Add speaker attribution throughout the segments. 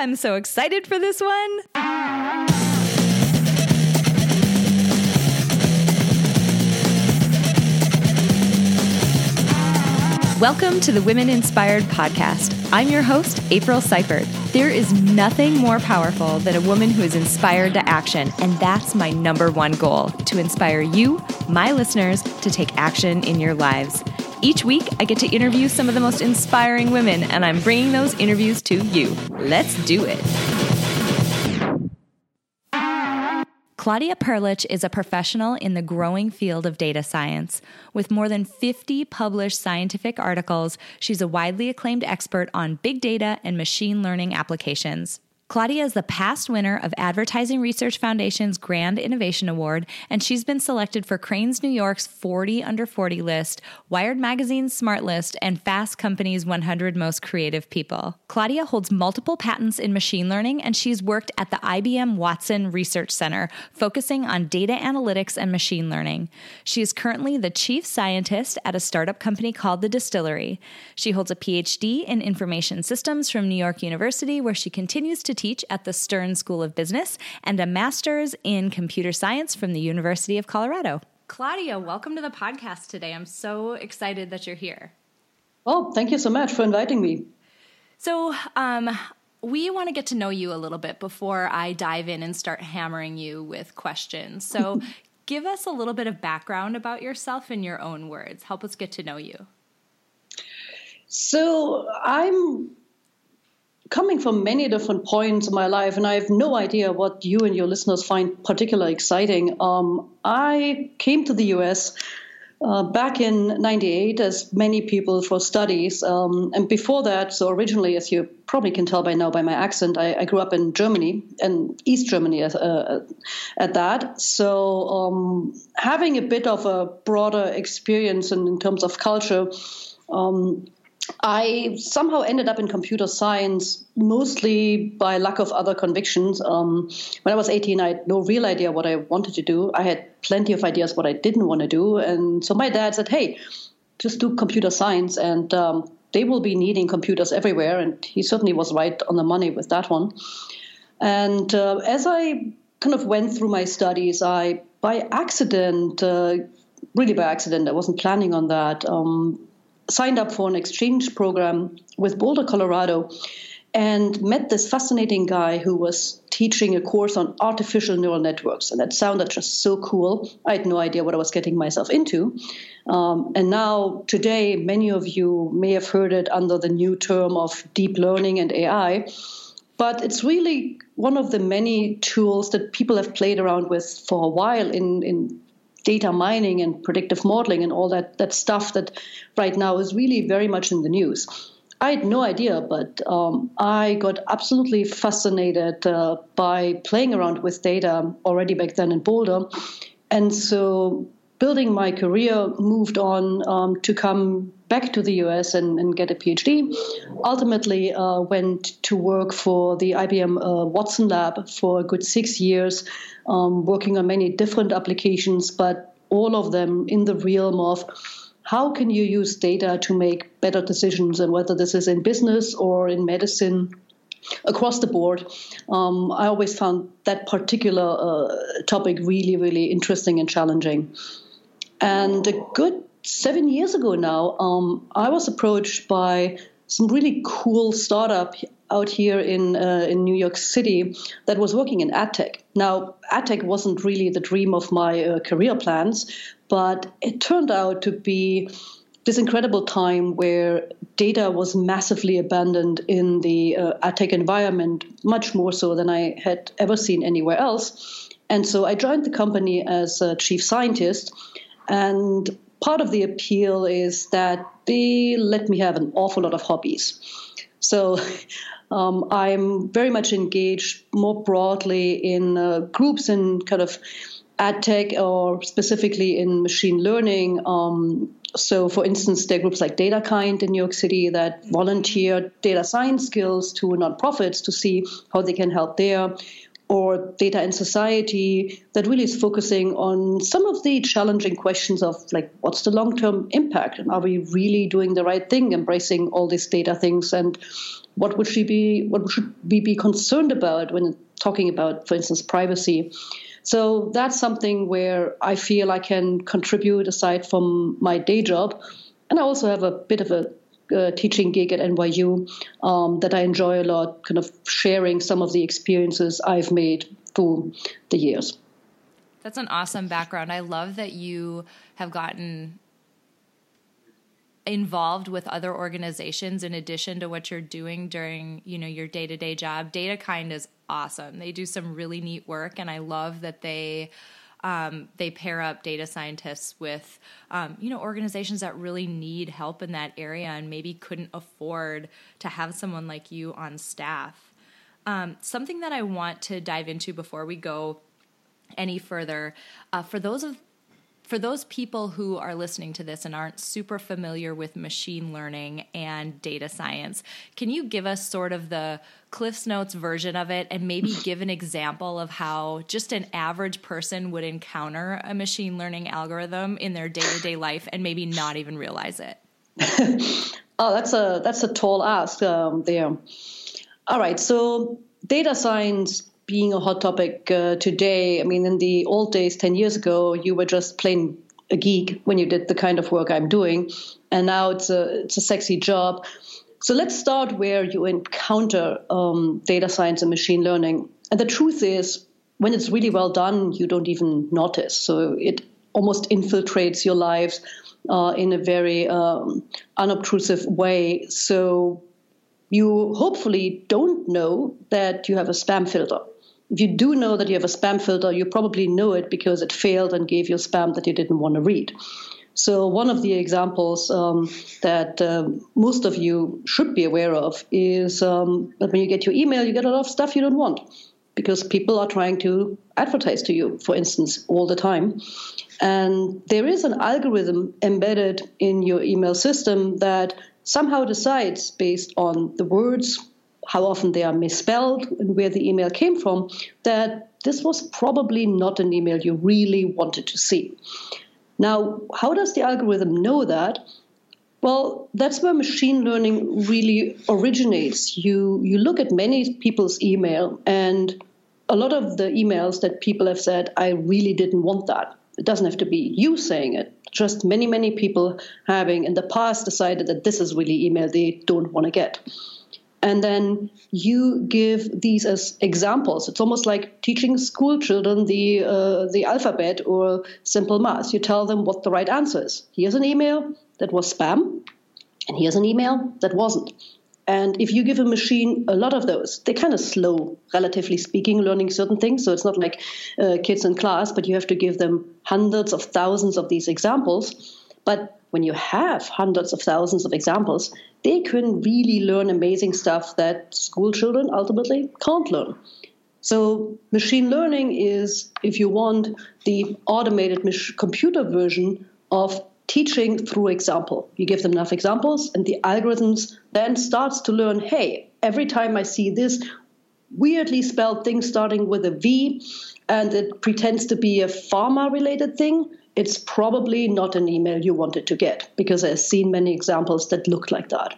Speaker 1: I'm so excited for this one. Welcome to the Women Inspired Podcast. I'm your host, April Seifert. There is nothing more powerful than a woman who is inspired to action, and that's my number one goal to inspire you, my listeners, to take action in your lives. Each week, I get to interview some of the most inspiring women, and I'm bringing those interviews to you. Let's do it. Claudia Perlich is a professional in the growing field of data science. With more than 50 published scientific articles, she's a widely acclaimed expert on big data and machine learning applications. Claudia is the past winner of Advertising Research Foundation's Grand Innovation Award, and she's been selected for Crain's New York's 40 Under 40 list, Wired Magazine's Smart List, and Fast Company's 100 Most Creative People. Claudia holds multiple patents in machine learning, and she's worked at the IBM Watson Research Center, focusing on data analytics and machine learning. She is currently the chief scientist at a startup company called The Dstillery. She holds a PhD in information systems from New York University, where she continues to teach at the Stern School of Business, and a master's in computer science from the University of Colorado. Claudia, welcome to the podcast today. I'm so excited that you're here.
Speaker 2: Oh, thank you so much for inviting me.
Speaker 1: So, um, we want to get to know you a little bit before I dive in and start hammering you with questions. So, give us a little bit of background about yourself in your own words. Help us get to know you.
Speaker 2: So, I'm coming from many different points in my life, and I have no idea what you and your listeners find particularly exciting. Um, I came to the US uh, back in 98, as many people, for studies. Um, and before that, so originally, as you probably can tell by now by my accent, I, I grew up in Germany and East Germany uh, uh, at that. So um, having a bit of a broader experience in, in terms of culture. Um, I somehow ended up in computer science mostly by lack of other convictions. Um, when I was 18, I had no real idea what I wanted to do. I had plenty of ideas what I didn't want to do. And so my dad said, hey, just do computer science and um, they will be needing computers everywhere. And he certainly was right on the money with that one. And uh, as I kind of went through my studies, I, by accident, uh, really by accident, I wasn't planning on that. Um, signed up for an exchange program with Boulder, Colorado, and met this fascinating guy who was teaching a course on artificial neural networks. And that sounded just so cool. I had no idea what I was getting myself into. Um, and now, today, many of you may have heard it under the new term of deep learning and AI. But it's really one of the many tools that people have played around with for a while in, in data mining and predictive modeling and all that, that stuff that right now is really very much in the news. I had no idea, but um, I got absolutely fascinated uh, by playing around with data already back then in Boulder. And so building my career, moved on um, to come back to the US and, and get a PhD. Ultimately, uh, went to work for the IBM uh, Watson Lab for a good six years, um, working on many different applications, but all of them in the realm of how can you use data to make better decisions, and whether this is in business or in medicine across the board. Um, I always found that particular uh, topic really, really interesting and challenging. And a good seven years ago now, um, I was approached by some really cool startup out here in uh, in New York City that was working in ad tech. Now, ad tech wasn't really the dream of my uh, career plans, but it turned out to be this incredible time where data was massively abandoned in the uh, ad tech environment, much more so than I had ever seen anywhere else. And so I joined the company as a chief scientist and part of the appeal is that they let me have an awful lot of hobbies. So um, I'm very much engaged more broadly in uh, groups in kind of ad tech or specifically in machine learning. Um, so, for instance, there are groups like DataKind in New York City that volunteer data science skills to nonprofits to see how they can help there or Data and Society that really is focusing on some of the challenging questions of like what's the long term impact and are we really doing the right thing, embracing all these data things, and what would we be what should we be concerned about when talking about, for instance, privacy. So that's something where I feel I can contribute aside from my day job. And I also have a bit of a uh, teaching gig at NYU um, that I enjoy a lot, kind of sharing some of the experiences I've made through the years.
Speaker 1: That's an awesome background. I love that you have gotten involved with other organizations in addition to what you're doing during you know your day-to-day job DataKind is awesome they do some really neat work and i love that they um, they pair up data scientists with um, you know organizations that really need help in that area and maybe couldn't afford to have someone like you on staff. Um, something that i want to dive into before we go any further uh, for those of for those people who are listening to this and aren't super familiar with machine learning and data science, can you give us sort of the Cliff's Notes version of it and maybe give an example of how just an average person would encounter a machine learning algorithm in their day to day life and maybe not even realize it?
Speaker 2: oh, that's a that's a tall ask um, there. All right, so data science being a hot topic uh, today. I mean, in the old days, 10 years ago, you were just plain a geek when you did the kind of work I'm doing. And now it's a, it's a sexy job. So let's start where you encounter um, data science and machine learning. And the truth is, when it's really well done, you don't even notice. So it almost infiltrates your lives uh, in a very um, unobtrusive way. So you hopefully don't know that you have a spam filter you do know that you have a spam filter, you probably know it because it failed and gave you spam that you didn't want to read. So, one of the examples um, that uh, most of you should be aware of is um, that when you get your email, you get a lot of stuff you don't want because people are trying to advertise to you, for instance, all the time. And there is an algorithm embedded in your email system that somehow decides based on the words how often they are misspelled and where the email came from, that this was probably not an email you really wanted to see. Now, how does the algorithm know that? Well, that's where machine learning really originates. You you look at many people's email and a lot of the emails that people have said, I really didn't want that. It doesn't have to be you saying it. Just many, many people having in the past decided that this is really email they don't want to get and then you give these as examples. It's almost like teaching school children the uh, the alphabet or simple math. You tell them what the right answer is. Here's an email that was spam, and here's an email that wasn't. And if you give a machine a lot of those, they're kind of slow, relatively speaking, learning certain things. So it's not like uh, kids in class, but you have to give them hundreds of thousands of these examples. But when you have hundreds of thousands of examples, they can really learn amazing stuff that school children ultimately can't learn. So, machine learning is, if you want, the automated computer version of teaching through example. You give them enough examples, and the algorithms then starts to learn. Hey, every time I see this weirdly spelled thing starting with a V, and it pretends to be a pharma-related thing, it's probably not an email you wanted to get because I've seen many examples that look like that.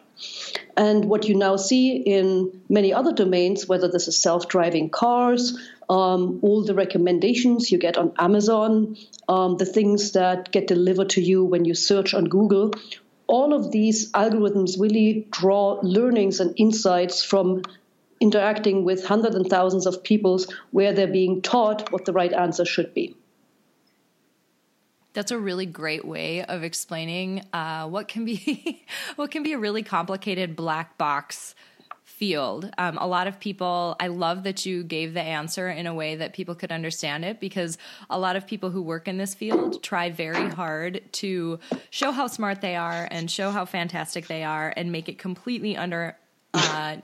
Speaker 2: And what you now see in many other domains, whether this is self driving cars, um, all the recommendations you get on Amazon, um, the things that get delivered to you when you search on Google, all of these algorithms really draw learnings and insights from interacting with hundreds and thousands of people where they're being taught what the right answer should be.
Speaker 1: That's a really great way of explaining uh, what can be what can be a really complicated black box field. Um, a lot of people, I love that you gave the answer in a way that people could understand it because a lot of people who work in this field try very hard to show how smart they are and show how fantastic they are and make it completely under. Uh,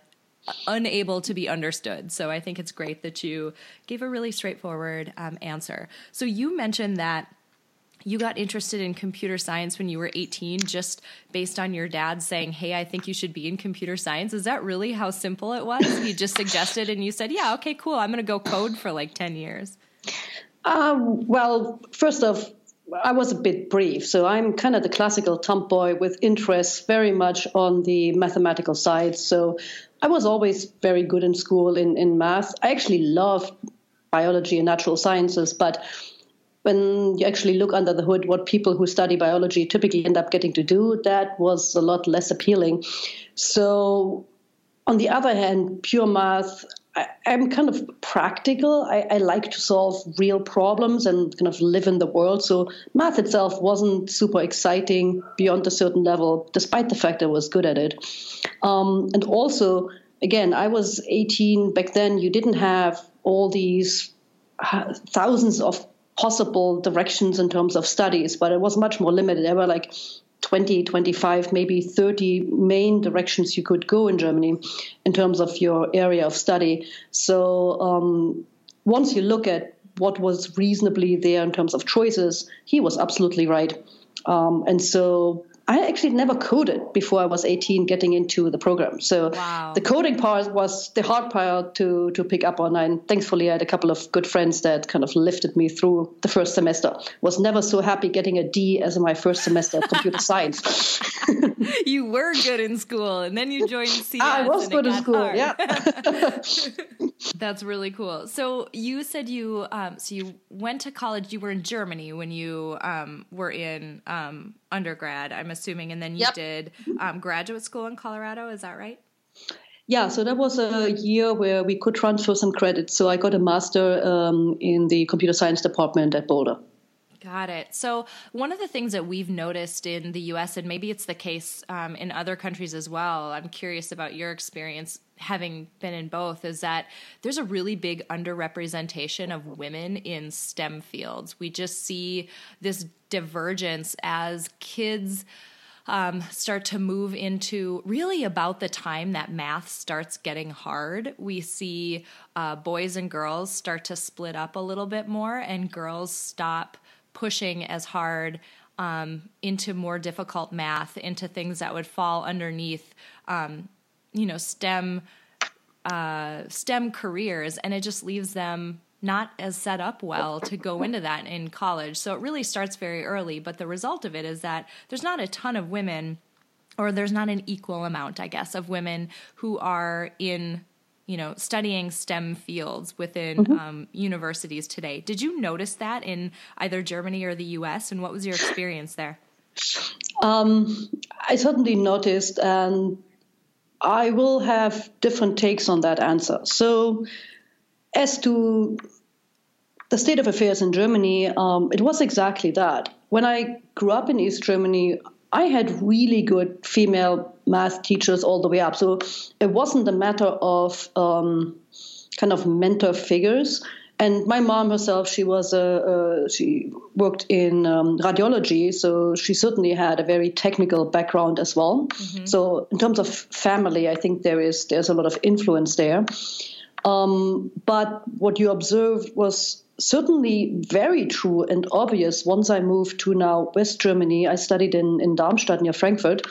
Speaker 1: unable to be understood. So I think it's great that you gave a really straightforward um, answer. So you mentioned that you got interested in computer science when you were 18 just based on your dad saying, Hey, I think you should be in computer science. Is that really how simple it was? He just suggested and you said, Yeah, okay, cool. I'm going to go code for like 10 years.
Speaker 2: Um, well, first off, I was a bit brief. So I'm kind of the classical tomboy with interests very much on the mathematical side. So I was always very good in school in, in math. I actually loved biology and natural sciences, but when you actually look under the hood, what people who study biology typically end up getting to do, that was a lot less appealing. So, on the other hand, pure math, I, am kind of practical. I, I, like to solve real problems and kind of live in the world. So, math itself wasn't super exciting beyond a certain level, despite the fact I was good at it. Um, and also, again, I was 18 back then. You didn't have all these uh, thousands of possible directions in terms of studies, but it was much more limited. There were like 20, 25, maybe 30 main directions you could go in Germany in terms of your area of study. So um, once you look at what was reasonably there in terms of choices, he was absolutely right. Um, and so I actually never coded before I was 18 getting into the program. So wow. the coding part was the hard part to, to pick up on. And thankfully, I had a couple of good friends that kind of lifted me through the first semester. Was never so happy getting a D as in my first semester of computer science.
Speaker 1: you were good in school and then you joined CS.
Speaker 2: I was good in school, hard. yeah.
Speaker 1: That's really cool. So you said you, um, so you went to college, you were in Germany when you um, were in um, undergrad, I'm assuming, and then you yep. did um, graduate school in Colorado. Is that right?
Speaker 2: Yeah, so that was a year where we could transfer some credits. So I got a master um, in the computer science department at Boulder.
Speaker 1: Got it. So, one of the things that we've noticed in the US, and maybe it's the case um, in other countries as well, I'm curious about your experience having been in both, is that there's a really big underrepresentation of women in STEM fields. We just see this divergence as kids. Um, start to move into really about the time that math starts getting hard. We see uh, boys and girls start to split up a little bit more, and girls stop pushing as hard um, into more difficult math, into things that would fall underneath, um, you know, STEM uh, STEM careers, and it just leaves them not as set up well to go into that in college. So it really starts very early, but the result of it is that there's not a ton of women or there's not an equal amount, I guess, of women who are in you know, studying STEM fields within mm-hmm. um, universities today. Did you notice that in either Germany or the US? And what was your experience there?
Speaker 2: Um, I certainly noticed, and I will have different takes on that answer. So, as to the state of affairs in Germany, um, it was exactly that. When I grew up in East Germany, I had really good female math teachers all the way up. So it wasn't a matter of um, kind of mentor figures. And my mom herself, she was a, a she worked in um, radiology, so she certainly had a very technical background as well. Mm-hmm. So in terms of family, I think there is there's a lot of influence there. Um, but what you observed was certainly very true and obvious once I moved to now West Germany. I studied in, in Darmstadt near Frankfurt.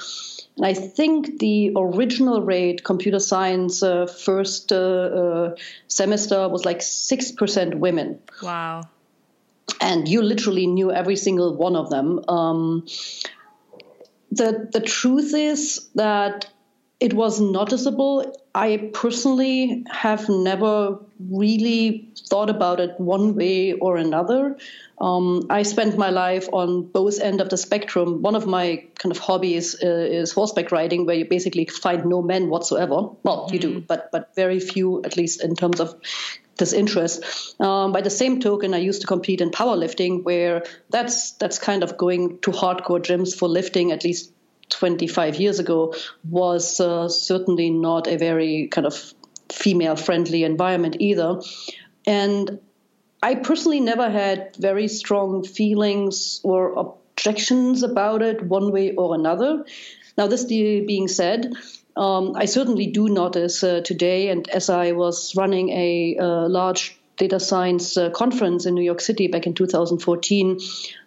Speaker 2: And I think the original rate, computer science uh, first uh, uh, semester, was like 6% women.
Speaker 1: Wow.
Speaker 2: And you literally knew every single one of them. Um, the, the truth is that it was noticeable. I personally have never really thought about it one way or another. Um, I spent my life on both end of the spectrum. One of my kind of hobbies uh, is horseback riding, where you basically find no men whatsoever. Well, mm-hmm. you do, mm-hmm. but but very few, at least in terms of this interest. Um, by the same token, I used to compete in powerlifting, where that's that's kind of going to hardcore gyms for lifting, at least 25 years ago was uh, certainly not a very kind of female friendly environment either. And I personally never had very strong feelings or objections about it one way or another. Now, this being said, um, I certainly do notice uh, today, and as I was running a, a large data science uh, conference in New York City back in 2014,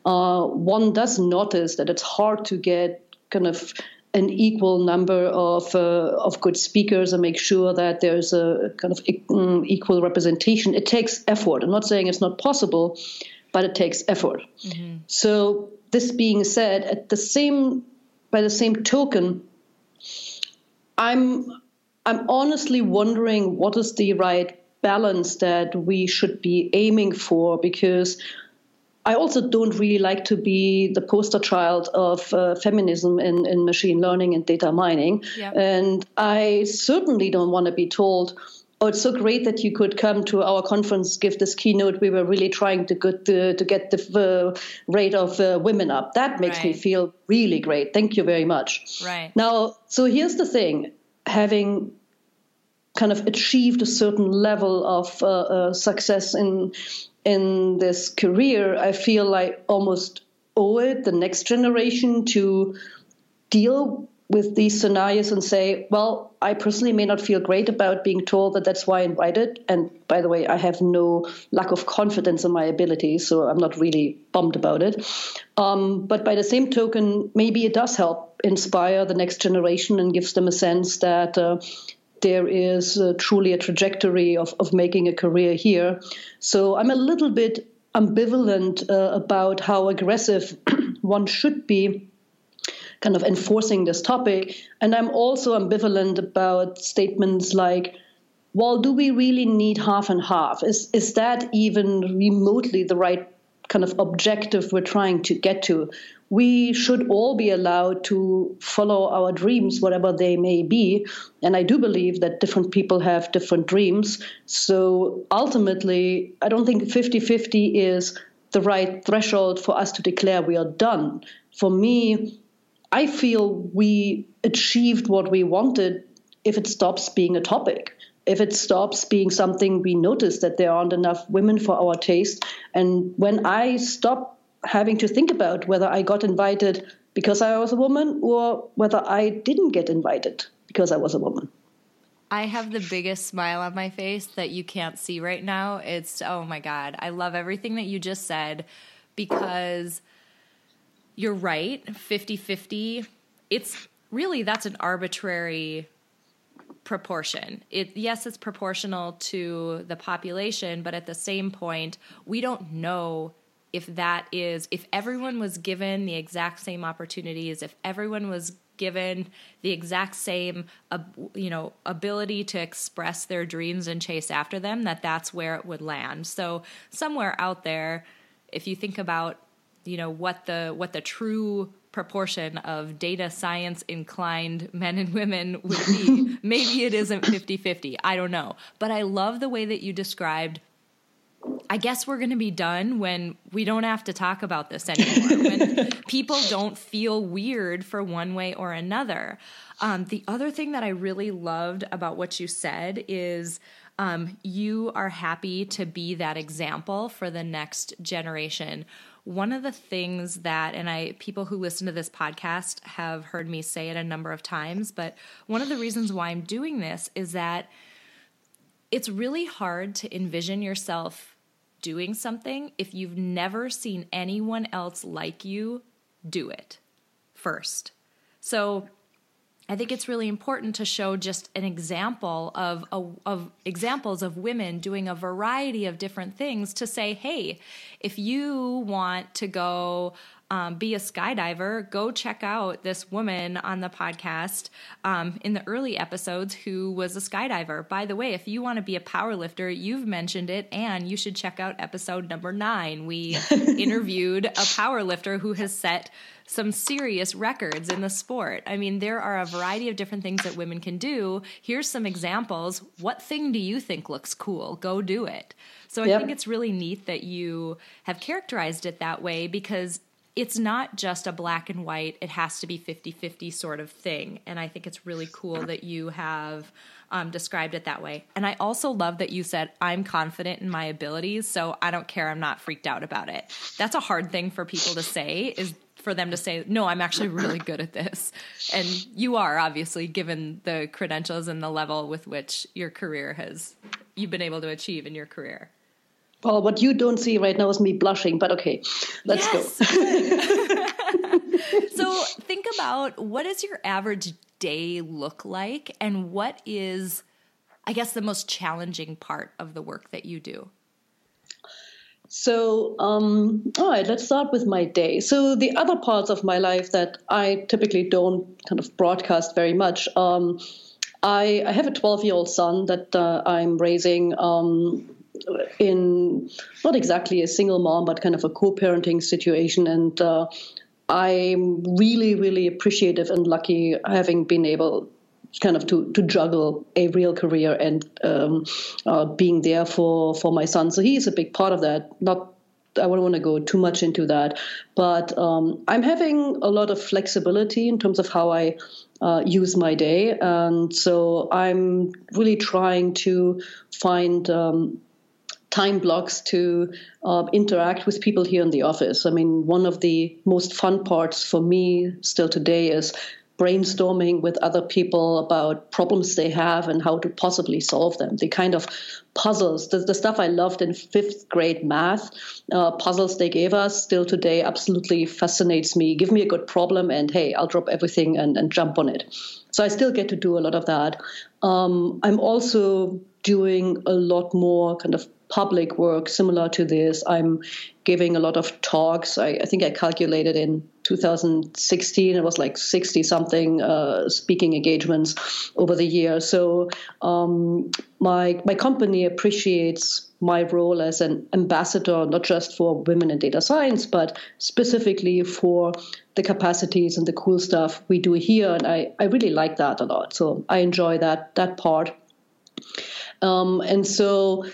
Speaker 2: uh, one does notice that it's hard to get kind of an equal number of uh, of good speakers and make sure that there's a kind of mm, equal representation. It takes effort. I'm not saying it's not possible, but it takes effort. Mm-hmm. So this being said, at the same by the same token, I'm I'm honestly wondering what is the right balance that we should be aiming for because I also don't really like to be the poster child of uh, feminism in, in machine learning and data mining. Yep. And I certainly don't want to be told, oh, it's so great that you could come to our conference, give this keynote. We were really trying to get the, to get the uh, rate of uh, women up. That makes right. me feel really great. Thank you very much.
Speaker 1: Right.
Speaker 2: Now, so here's the thing having kind of achieved a certain level of uh, uh, success in in this career, I feel like almost owe it the next generation to deal with these scenarios and say, well, I personally may not feel great about being told that that's why I invited. And by the way, I have no lack of confidence in my abilities, so I'm not really bummed about it. Um, but by the same token, maybe it does help inspire the next generation and gives them a sense that uh, there is uh, truly a trajectory of, of making a career here. So I'm a little bit ambivalent uh, about how aggressive one should be kind of enforcing this topic. And I'm also ambivalent about statements like, well, do we really need half and half? Is, is that even remotely the right kind of objective we're trying to get to? We should all be allowed to follow our dreams, whatever they may be. And I do believe that different people have different dreams. So ultimately, I don't think 50 50 is the right threshold for us to declare we are done. For me, I feel we achieved what we wanted if it stops being a topic if it stops being something we notice that there aren't enough women for our taste. And when I stop having to think about whether I got invited because I was a woman or whether I didn't get invited because I was a woman.
Speaker 1: I have the biggest smile on my face that you can't see right now. It's, oh my God. I love everything that you just said because you're right 50 50. It's really, that's an arbitrary proportion. It yes, it's proportional to the population, but at the same point, we don't know if that is if everyone was given the exact same opportunities if everyone was given the exact same uh, you know ability to express their dreams and chase after them that that's where it would land. So somewhere out there if you think about you know what the what the true proportion of data science inclined men and women would be maybe it isn't 50-50 i don't know. But i love the way that you described I guess we're going to be done when we don't have to talk about this anymore, when people don't feel weird for one way or another. Um, the other thing that I really loved about what you said is um, you are happy to be that example for the next generation. One of the things that, and I, people who listen to this podcast have heard me say it a number of times, but one of the reasons why I'm doing this is that it's really hard to envision yourself doing something if you've never seen anyone else like you do it first. So I think it's really important to show just an example of, of examples of women doing a variety of different things to say, hey, if you want to go um, be a skydiver, go check out this woman on the podcast um, in the early episodes who was a skydiver. By the way, if you want to be a power lifter, you've mentioned it, and you should check out episode number nine. We interviewed a power lifter who has set some serious records in the sport. I mean, there are a variety of different things that women can do. Here's some examples. What thing do you think looks cool? Go do it. So I yep. think it's really neat that you have characterized it that way because it's not just a black and white, it has to be 50 50 sort of thing. And I think it's really cool that you have um, described it that way. And I also love that you said, I'm confident in my abilities, so I don't care, I'm not freaked out about it. That's a hard thing for people to say, is for them to say, no, I'm actually really good at this. And you are, obviously, given the credentials and the level with which your career has, you've been able to achieve in your career.
Speaker 2: Well, what you don't see right now is me blushing, but okay, let's yes.
Speaker 1: go. so think about what does your average day look like and what is I guess the most challenging part of the work that you do?
Speaker 2: So, um, all right, let's start with my day. So, the other parts of my life that I typically don't kind of broadcast very much. Um, I, I, have a 12 year old son that uh, I'm raising um, in not exactly a single mom, but kind of a co parenting situation. And uh, I'm really, really appreciative and lucky having been able kind of to, to juggle a real career and um, uh, being there for, for my son. So he's a big part of that. Not I wouldn't want to go too much into that, but um, I'm having a lot of flexibility in terms of how I uh, use my day, and so I'm really trying to find. Um, time blocks to uh, interact with people here in the office. I mean, one of the most fun parts for me still today is brainstorming with other people about problems they have and how to possibly solve them. The kind of puzzles, the, the stuff I loved in fifth grade math, uh, puzzles they gave us still today absolutely fascinates me. Give me a good problem and hey, I'll drop everything and, and jump on it. So I still get to do a lot of that. Um, I'm also doing a lot more kind of public work similar to this. I'm giving a lot of talks. I, I think I calculated in 2016 it was like 60 something uh, speaking engagements over the year. So um, my my company appreciates my role as an ambassador, not just for women in data science, but specifically for the capacities and the cool stuff we do here. And I, I really like that a lot. So I enjoy that that part. Um, and so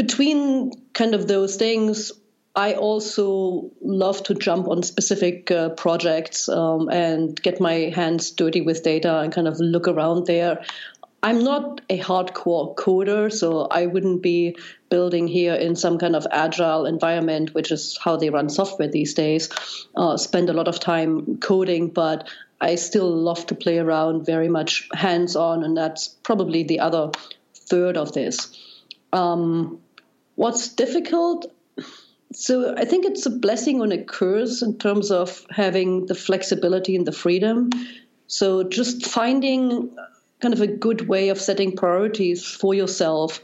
Speaker 2: between kind of those things, I also love to jump on specific uh, projects um, and get my hands dirty with data and kind of look around there. I'm not a hardcore coder, so I wouldn't be building here in some kind of agile environment, which is how they run software these days. Uh, spend a lot of time coding, but I still love to play around very much hands on, and that's probably the other third of this. Um, what's difficult? So I think it's a blessing and a curse in terms of having the flexibility and the freedom. So just finding kind of a good way of setting priorities for yourself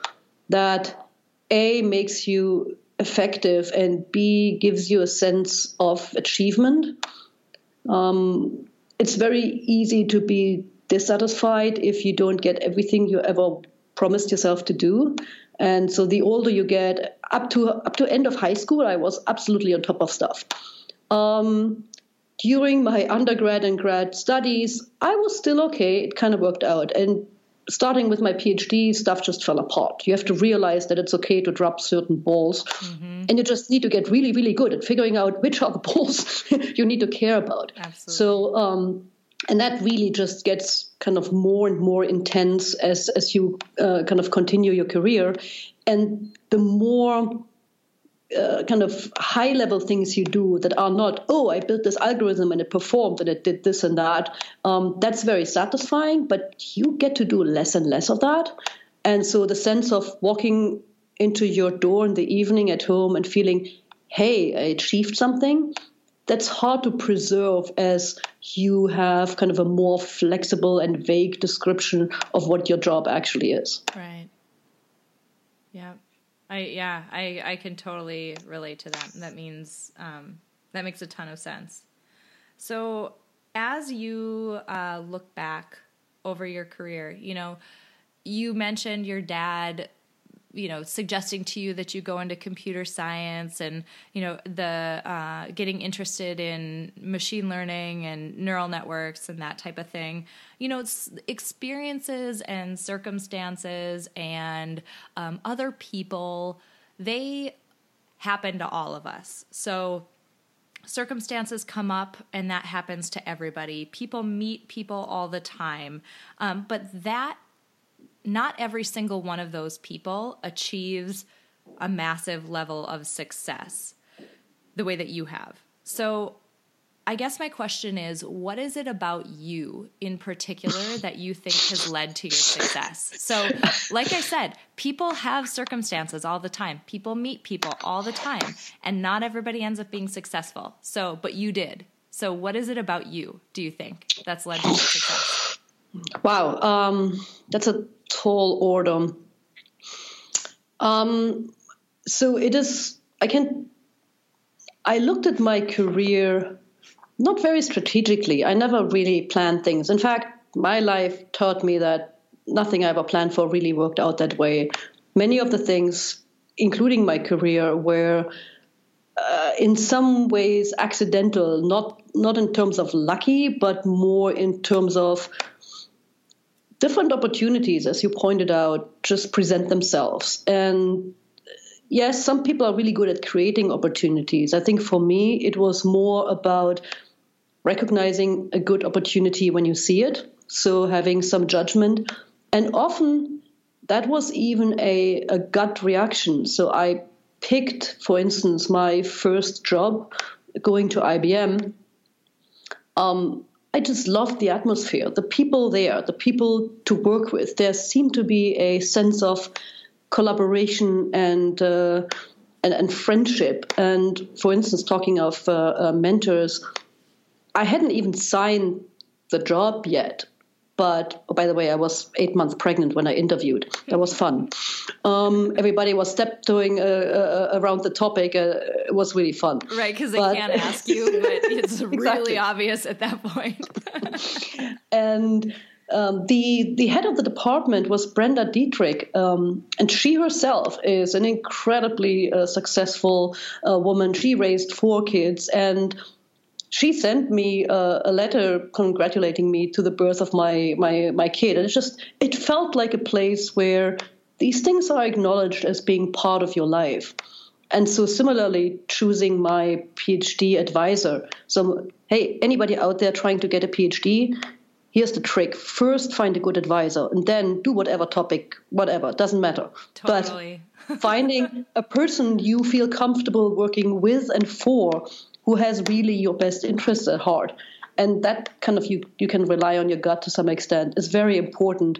Speaker 2: that A makes you effective and B gives you a sense of achievement. Um, it's very easy to be dissatisfied if you don't get everything you ever promised yourself to do. And so the older you get, up to up to end of high school, I was absolutely on top of stuff. Um, during my undergrad and grad studies, I was still okay. It kind of worked out. And starting with my PhD, stuff just fell apart. You have to realize that it's okay to drop certain balls. Mm-hmm. And you just need to get really, really good at figuring out which are the balls you need to care about. Absolutely. So, um, and that really just gets kind of more and more intense as as you uh, kind of continue your career. And the more uh, kind of high level things you do that are not oh i built this algorithm and it performed and it did this and that um, that's very satisfying but you get to do less and less of that. And so the sense of walking into your door in the evening at home and feeling hey i achieved something that's hard to preserve as you have kind of a more flexible and vague description of what your job actually is.
Speaker 1: Right. Yeah. I yeah, I I can totally relate to that. That means um, that makes a ton of sense. So as you uh, look back over your career, you know, you mentioned your dad you know suggesting to you that you go into computer science and you know the uh, getting interested in machine learning and neural networks and that type of thing you know experiences and circumstances and um, other people they happen to all of us. So circumstances come up and that happens to everybody. People meet people all the time. Um, but that not every single one of those people achieves a massive level of success the way that you have. So, I guess my question is what is it about you in particular that you think has led to your success? So, like I said, people have circumstances all the time. People meet people all the time, and not everybody ends up being successful. So, but you did. So, what is it about you, do you think, that's led to your success?
Speaker 2: Wow, um, that's a tall order. Um, so, it is, I can, I looked at my career not very strategically. I never really planned things. In fact, my life taught me that nothing I ever planned for really worked out that way. Many of the things, including my career, were uh, in some ways accidental, not not in terms of lucky, but more in terms of different opportunities, as you pointed out, just present themselves. And yes, some people are really good at creating opportunities. I think for me, it was more about recognizing a good opportunity when you see it, so having some judgment. And often that was even a, a gut reaction. So I picked, for instance, my first job going to IBM. Um, I just loved the atmosphere, the people there, the people to work with. There seemed to be a sense of collaboration and uh, and, and, friendship. And for instance, talking of uh, uh, mentors, I hadn't even signed the job yet. But oh, by the way, I was eight months pregnant when I interviewed. That was fun. Um, everybody was tiptoeing uh, uh, around the topic. Uh, it was really fun.
Speaker 1: Right, because they can't ask you, but it's exactly. really obvious at that point.
Speaker 2: and um, the the head of the department was Brenda Dietrich, um, and she herself is an incredibly uh, successful uh, woman. She raised four kids, and she sent me a, a, letter congratulating me to the birth of my my my kid. And it just it felt like a place where these things are acknowledged as being part of your life. And so similarly, choosing my PhD advisor. So hey, anybody out there trying to get a PhD, here's the trick. First find a good advisor and then do whatever topic, whatever, doesn't matter.
Speaker 1: Totally.
Speaker 2: But finding a person you feel comfortable working with and for who has really your best interests at heart. And that kind of you you can rely on your gut to some extent is very important.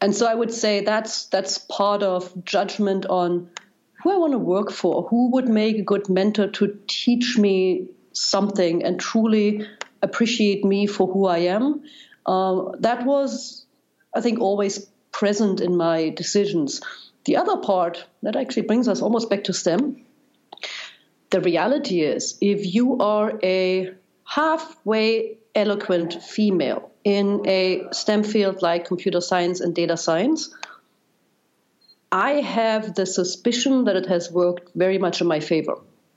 Speaker 2: And so I would say that's that's part of judgment on who I want to work for, who would make a good mentor to teach me something and truly appreciate me for who I am. Uh, that was, I think, always present in my decisions. The other part that actually brings us almost back to STEM the reality is, if you are a halfway eloquent female in a STEM field like computer science and data science, I have the suspicion that it has worked very much in my favor.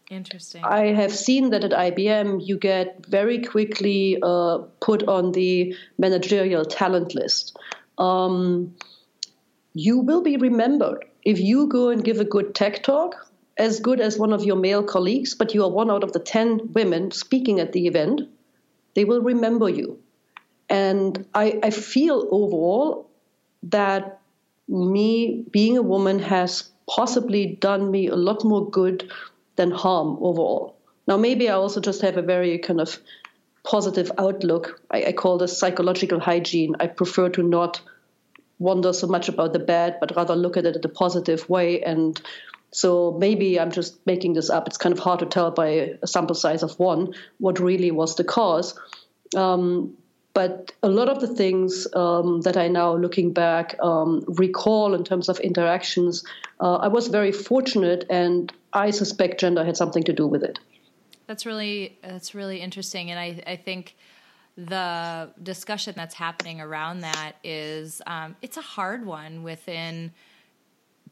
Speaker 1: Interesting.
Speaker 2: I have seen that at IBM, you get very quickly uh, put on the managerial talent list. Um, you will be remembered if you go and give a good tech talk as good as one of your male colleagues, but you are one out of the 10 women speaking at the event, they will remember you. And I, I feel overall that me being a woman has possibly done me a lot more good than harm overall. Now, maybe I also just have a very kind of positive outlook. I, I call this psychological hygiene. I prefer to not wonder so much about the bad, but rather look at it in a positive way and so maybe I'm just making this up. It's kind of hard to tell by a sample size of one what really was the cause. Um, but a lot of the things um, that I now, looking back, um, recall in terms of interactions, uh, I was very fortunate, and I suspect gender had something to do with it.
Speaker 1: That's really that's really interesting, and I I think the discussion that's happening around that is um, it's a hard one within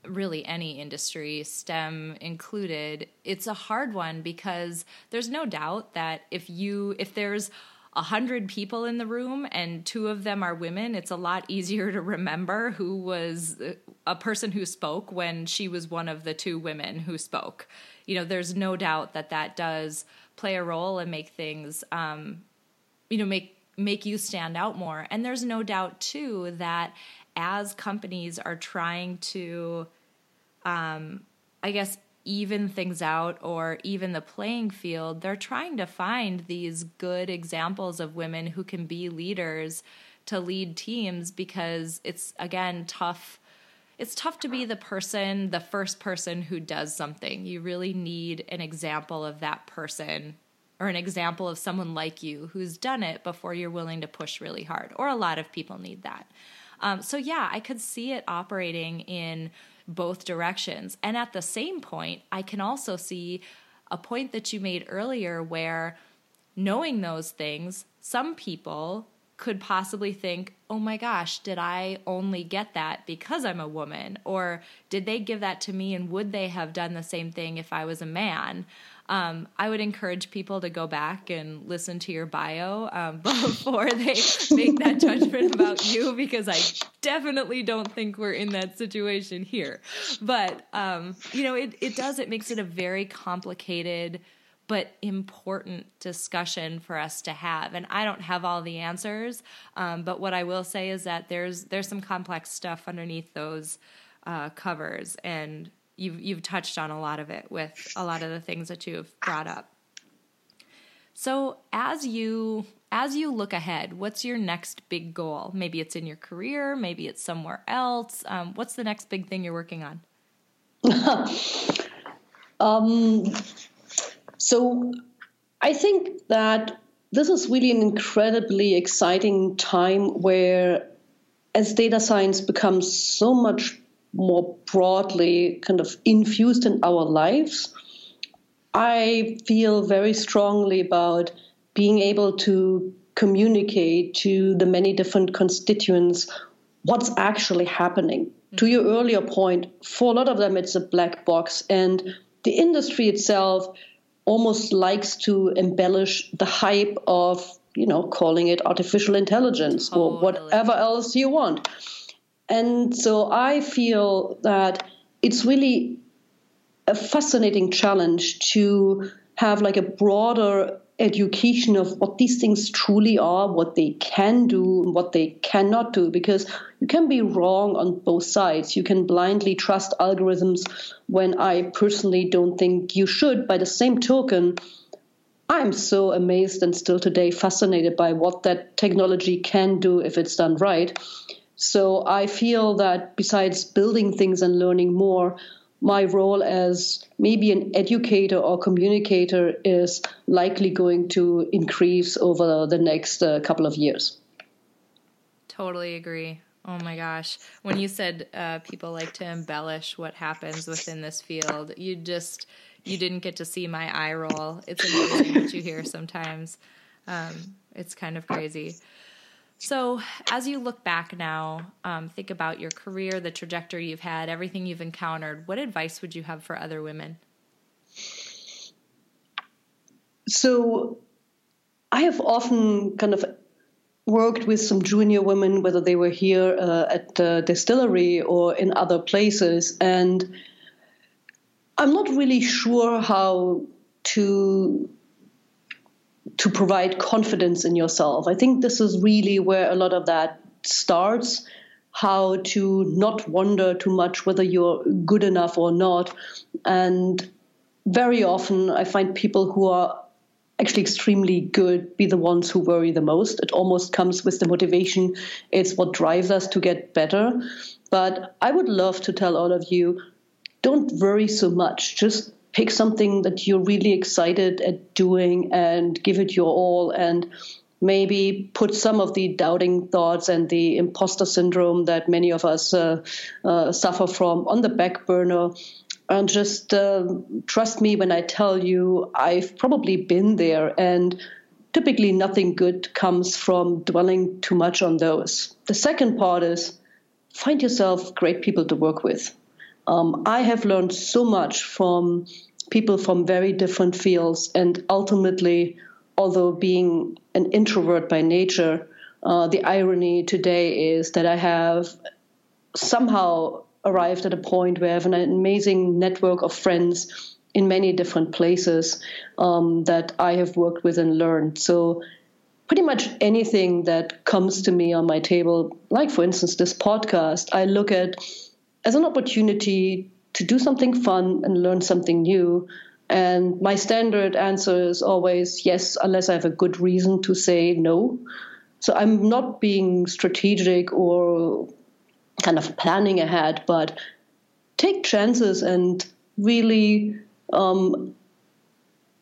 Speaker 1: really any industry, STEM included, it's a hard one because there's no doubt that if you if there's a hundred people in the room and two of them are women, it's a lot easier to remember who was a person who spoke when she was one of the two women who spoke. You know, there's no doubt that that does play a role and make things, um, you know, make make you stand out more. And there's no doubt too that as companies are trying to um, I guess even things out or even the playing field, they're trying to find these good examples of women who can be leaders to lead teams because it's again tough it's tough to be the person, the first person who does something. You really need an example of that person or an example of someone like you who's done it before you're willing to push really hard. Or a lot of people need that. Um, so, yeah, I could see it operating in both directions. And at the same point, I can also see a point that you made earlier where knowing those things, some people could possibly think, oh my gosh, did I only get that because I'm a woman? Or did they give that to me and would they have done the same thing if I was a man? Um, I would encourage people to go back and listen to your bio um, before they make that judgment about you because I definitely don't think we're in that situation here. But, um, you know, it, it does, it makes it a very complicated but important discussion for us to have. And I don't have all the answers, um, but what I will say is that there's there's some complex stuff underneath those uh, covers, and you've you've touched on a lot of it with a lot of the things that you've brought up. So as you as you look ahead, what's your next big goal? Maybe it's in your career, maybe it's somewhere else. Um, what's the next big thing you're working on?
Speaker 2: um, so I think that this is really an incredibly exciting time where, as data science becomes so much more broadly kind of infused in our lives, I feel very strongly about being able to communicate to the many different constituents what's actually happening. Mm-hmm. To your earlier point, for a lot of them, it's a black box, and the industry itself almost likes to embellish the hype of, you know, calling it artificial intelligence totally. or whatever else you want. And so I feel that it's really a fascinating challenge to have like a broader education of what these things truly are, what they can do, what they cannot do, because you can be wrong on both sides. You can blindly trust algorithms when I personally don't think you should. By the same token, I'm so amazed and still today fascinated by what that technology can do if it's done right. So I feel that besides building things and learning more, my role as maybe an educator or communicator is likely going to increase over the next uh, couple of years.
Speaker 1: Totally agree. Oh my gosh. When you said uh, people like to embellish what happens within this field, you just, you didn't get to see my eye roll. It's amazing what you hear sometimes. Um, it's kind of crazy. So, as you look back now, um, think about your career, the trajectory you've had, everything you've encountered. What advice would you have for other women?
Speaker 2: So, I have often kind of worked with some junior women, whether they were here uh, at the Dstillery or in other places, and I'm not really sure how to to provide confidence in yourself. I think this is really where a lot of that starts. How to not wonder too much whether you're good enough or not. And very often, I find people who are actually extremely good be the ones who worry the most. It almost comes with the motivation, it's what drives us to get better. But I would love to tell all of you don't worry so much. Just pick something that you're really excited at doing and give it your all and maybe put some of the doubting thoughts and the imposter syndrome that many of us uh, uh, suffer from on the back burner and just uh, trust me when I tell you I've probably been there and typically nothing good comes from dwelling too much on those. The second part is find yourself great people to work with. Um, I have learned so much from people from very different fields. And ultimately, although being an introvert by nature, uh, the irony today is that I have somehow arrived at a point where I have an amazing network of friends in many different places um, that I have worked with and learned. So, pretty much anything that comes to me on my table, like for instance this podcast, I look at as an opportunity to do something fun and learn something new. And my standard answer is always yes, unless I have a good reason to say no. So I'm not being strategic or kind of planning ahead, but take chances and really um,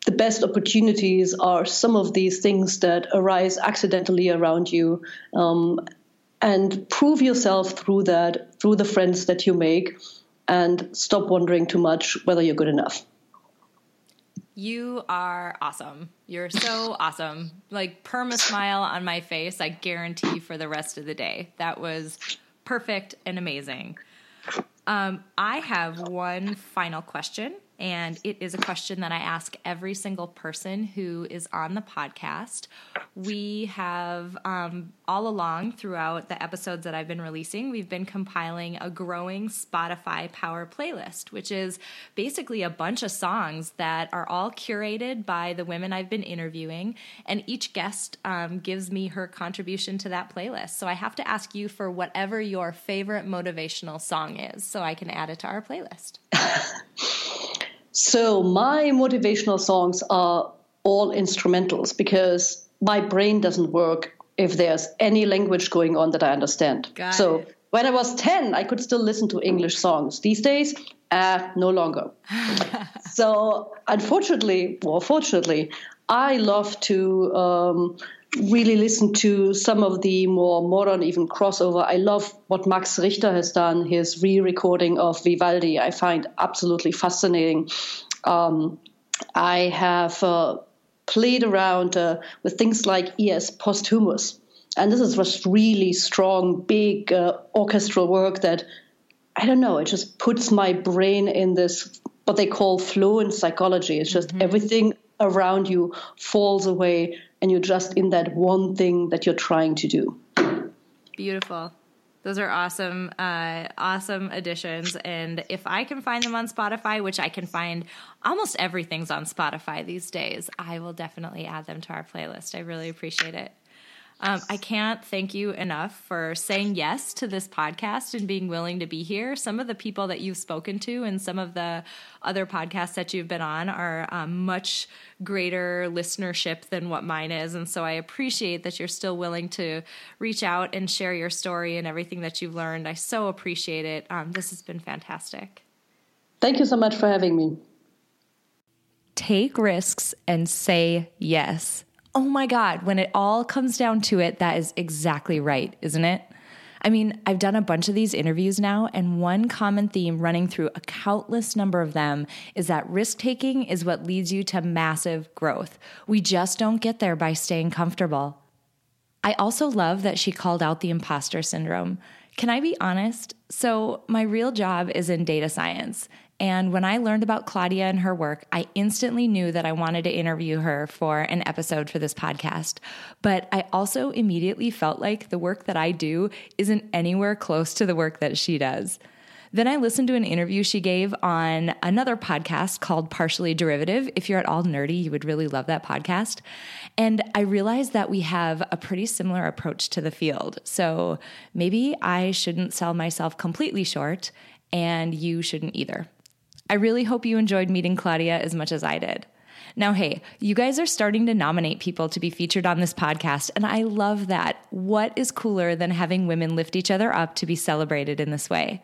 Speaker 2: the best opportunities are some of these things that arise accidentally around you um, and prove yourself through that through the friends that you make and stop wondering too much whether you're good enough
Speaker 1: you are awesome. You're so awesome. Like perma smile on my face, I guarantee for the rest of the day. That was perfect and amazing. Um, I have one final question and it is a question that I ask every single person who is on the podcast. We have um, all along throughout the episodes that I've been releasing, we've been compiling a growing Spotify Power playlist, which is basically a bunch of songs that are all curated by the women I've been interviewing, and each guest um, gives me her contribution to that playlist. So I have to ask you for whatever your favorite motivational song is, so I can add it to our playlist.
Speaker 2: So my motivational songs are all instrumentals because my brain doesn't work if there's any language going on that I understand.
Speaker 1: Got
Speaker 2: so
Speaker 1: it.
Speaker 2: when I was 10, I could still listen to English songs. These days, uh, no longer. so unfortunately, or fortunately, I love to um, really listen to some of the more modern, even crossover. I love what Max Richter has done, his re recording of Vivaldi. I find absolutely fascinating. Um, I have uh, played around uh, with things like E.S. Posthumus. And this is just really strong, big uh, orchestral work that, I don't know, it just puts my brain in this, what they call flow in psychology. It's just mm-hmm. everything around you falls away and you're just in that one thing that you're trying to do.
Speaker 1: Beautiful. Those are awesome, uh, awesome additions. And if I can find them on Spotify, which I can find almost everything's on Spotify these days, I will definitely add them to our playlist. I really appreciate it. Um, I can't thank you enough for saying yes to this podcast and being willing to be here. Some of the people that you've spoken to and some of the other podcasts that you've been on are um, much greater listenership than what mine is. And so I appreciate that you're still willing to reach out and share your story and everything that you've learned. I so appreciate it. Um, this has been fantastic.
Speaker 2: Thank you so much for having me.
Speaker 1: Take risks and say yes oh my God, when it all comes down to it, that is exactly right, isn't it? I mean, I've done a bunch of these interviews now, and one common theme running through a countless number of them is that risk taking is what leads you to massive growth. We just don't get there by staying comfortable. I also love that she called out the imposter syndrome. Can I be honest? So, my real job is in data science. And when I learned about Claudia and her work, I instantly knew that I wanted to interview her for an episode for this podcast. But I also immediately felt like the work that I do isn't anywhere close to the work that she does. Then I listened to an interview she gave on another podcast called Partially Derivative. If you're at all nerdy, you would really love that podcast. And I realized that we have a pretty similar approach to the field. So maybe I shouldn't sell myself completely short, and you shouldn't either. I really hope you enjoyed meeting Claudia as much as I did. Now, hey, you guys are starting to nominate people to be featured on this podcast, and I love that. What is cooler than having women lift each other up to be celebrated in this way?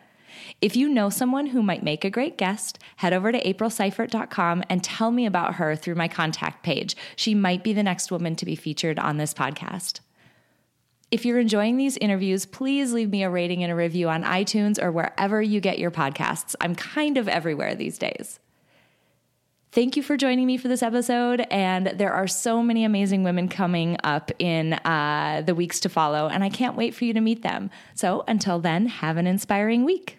Speaker 1: If you know someone who might make a great guest, head over to aprilseifert.com and tell me about her through my contact page. She might be the next woman to be featured on this podcast. If you're enjoying these interviews, please leave me a rating and a review on iTunes or wherever you get your podcasts. I'm kind of everywhere these days. Thank you for joining me for this episode. And there are so many amazing women coming up in uh, the weeks to follow, and I can't wait for you to meet them. So until then, have an inspiring week.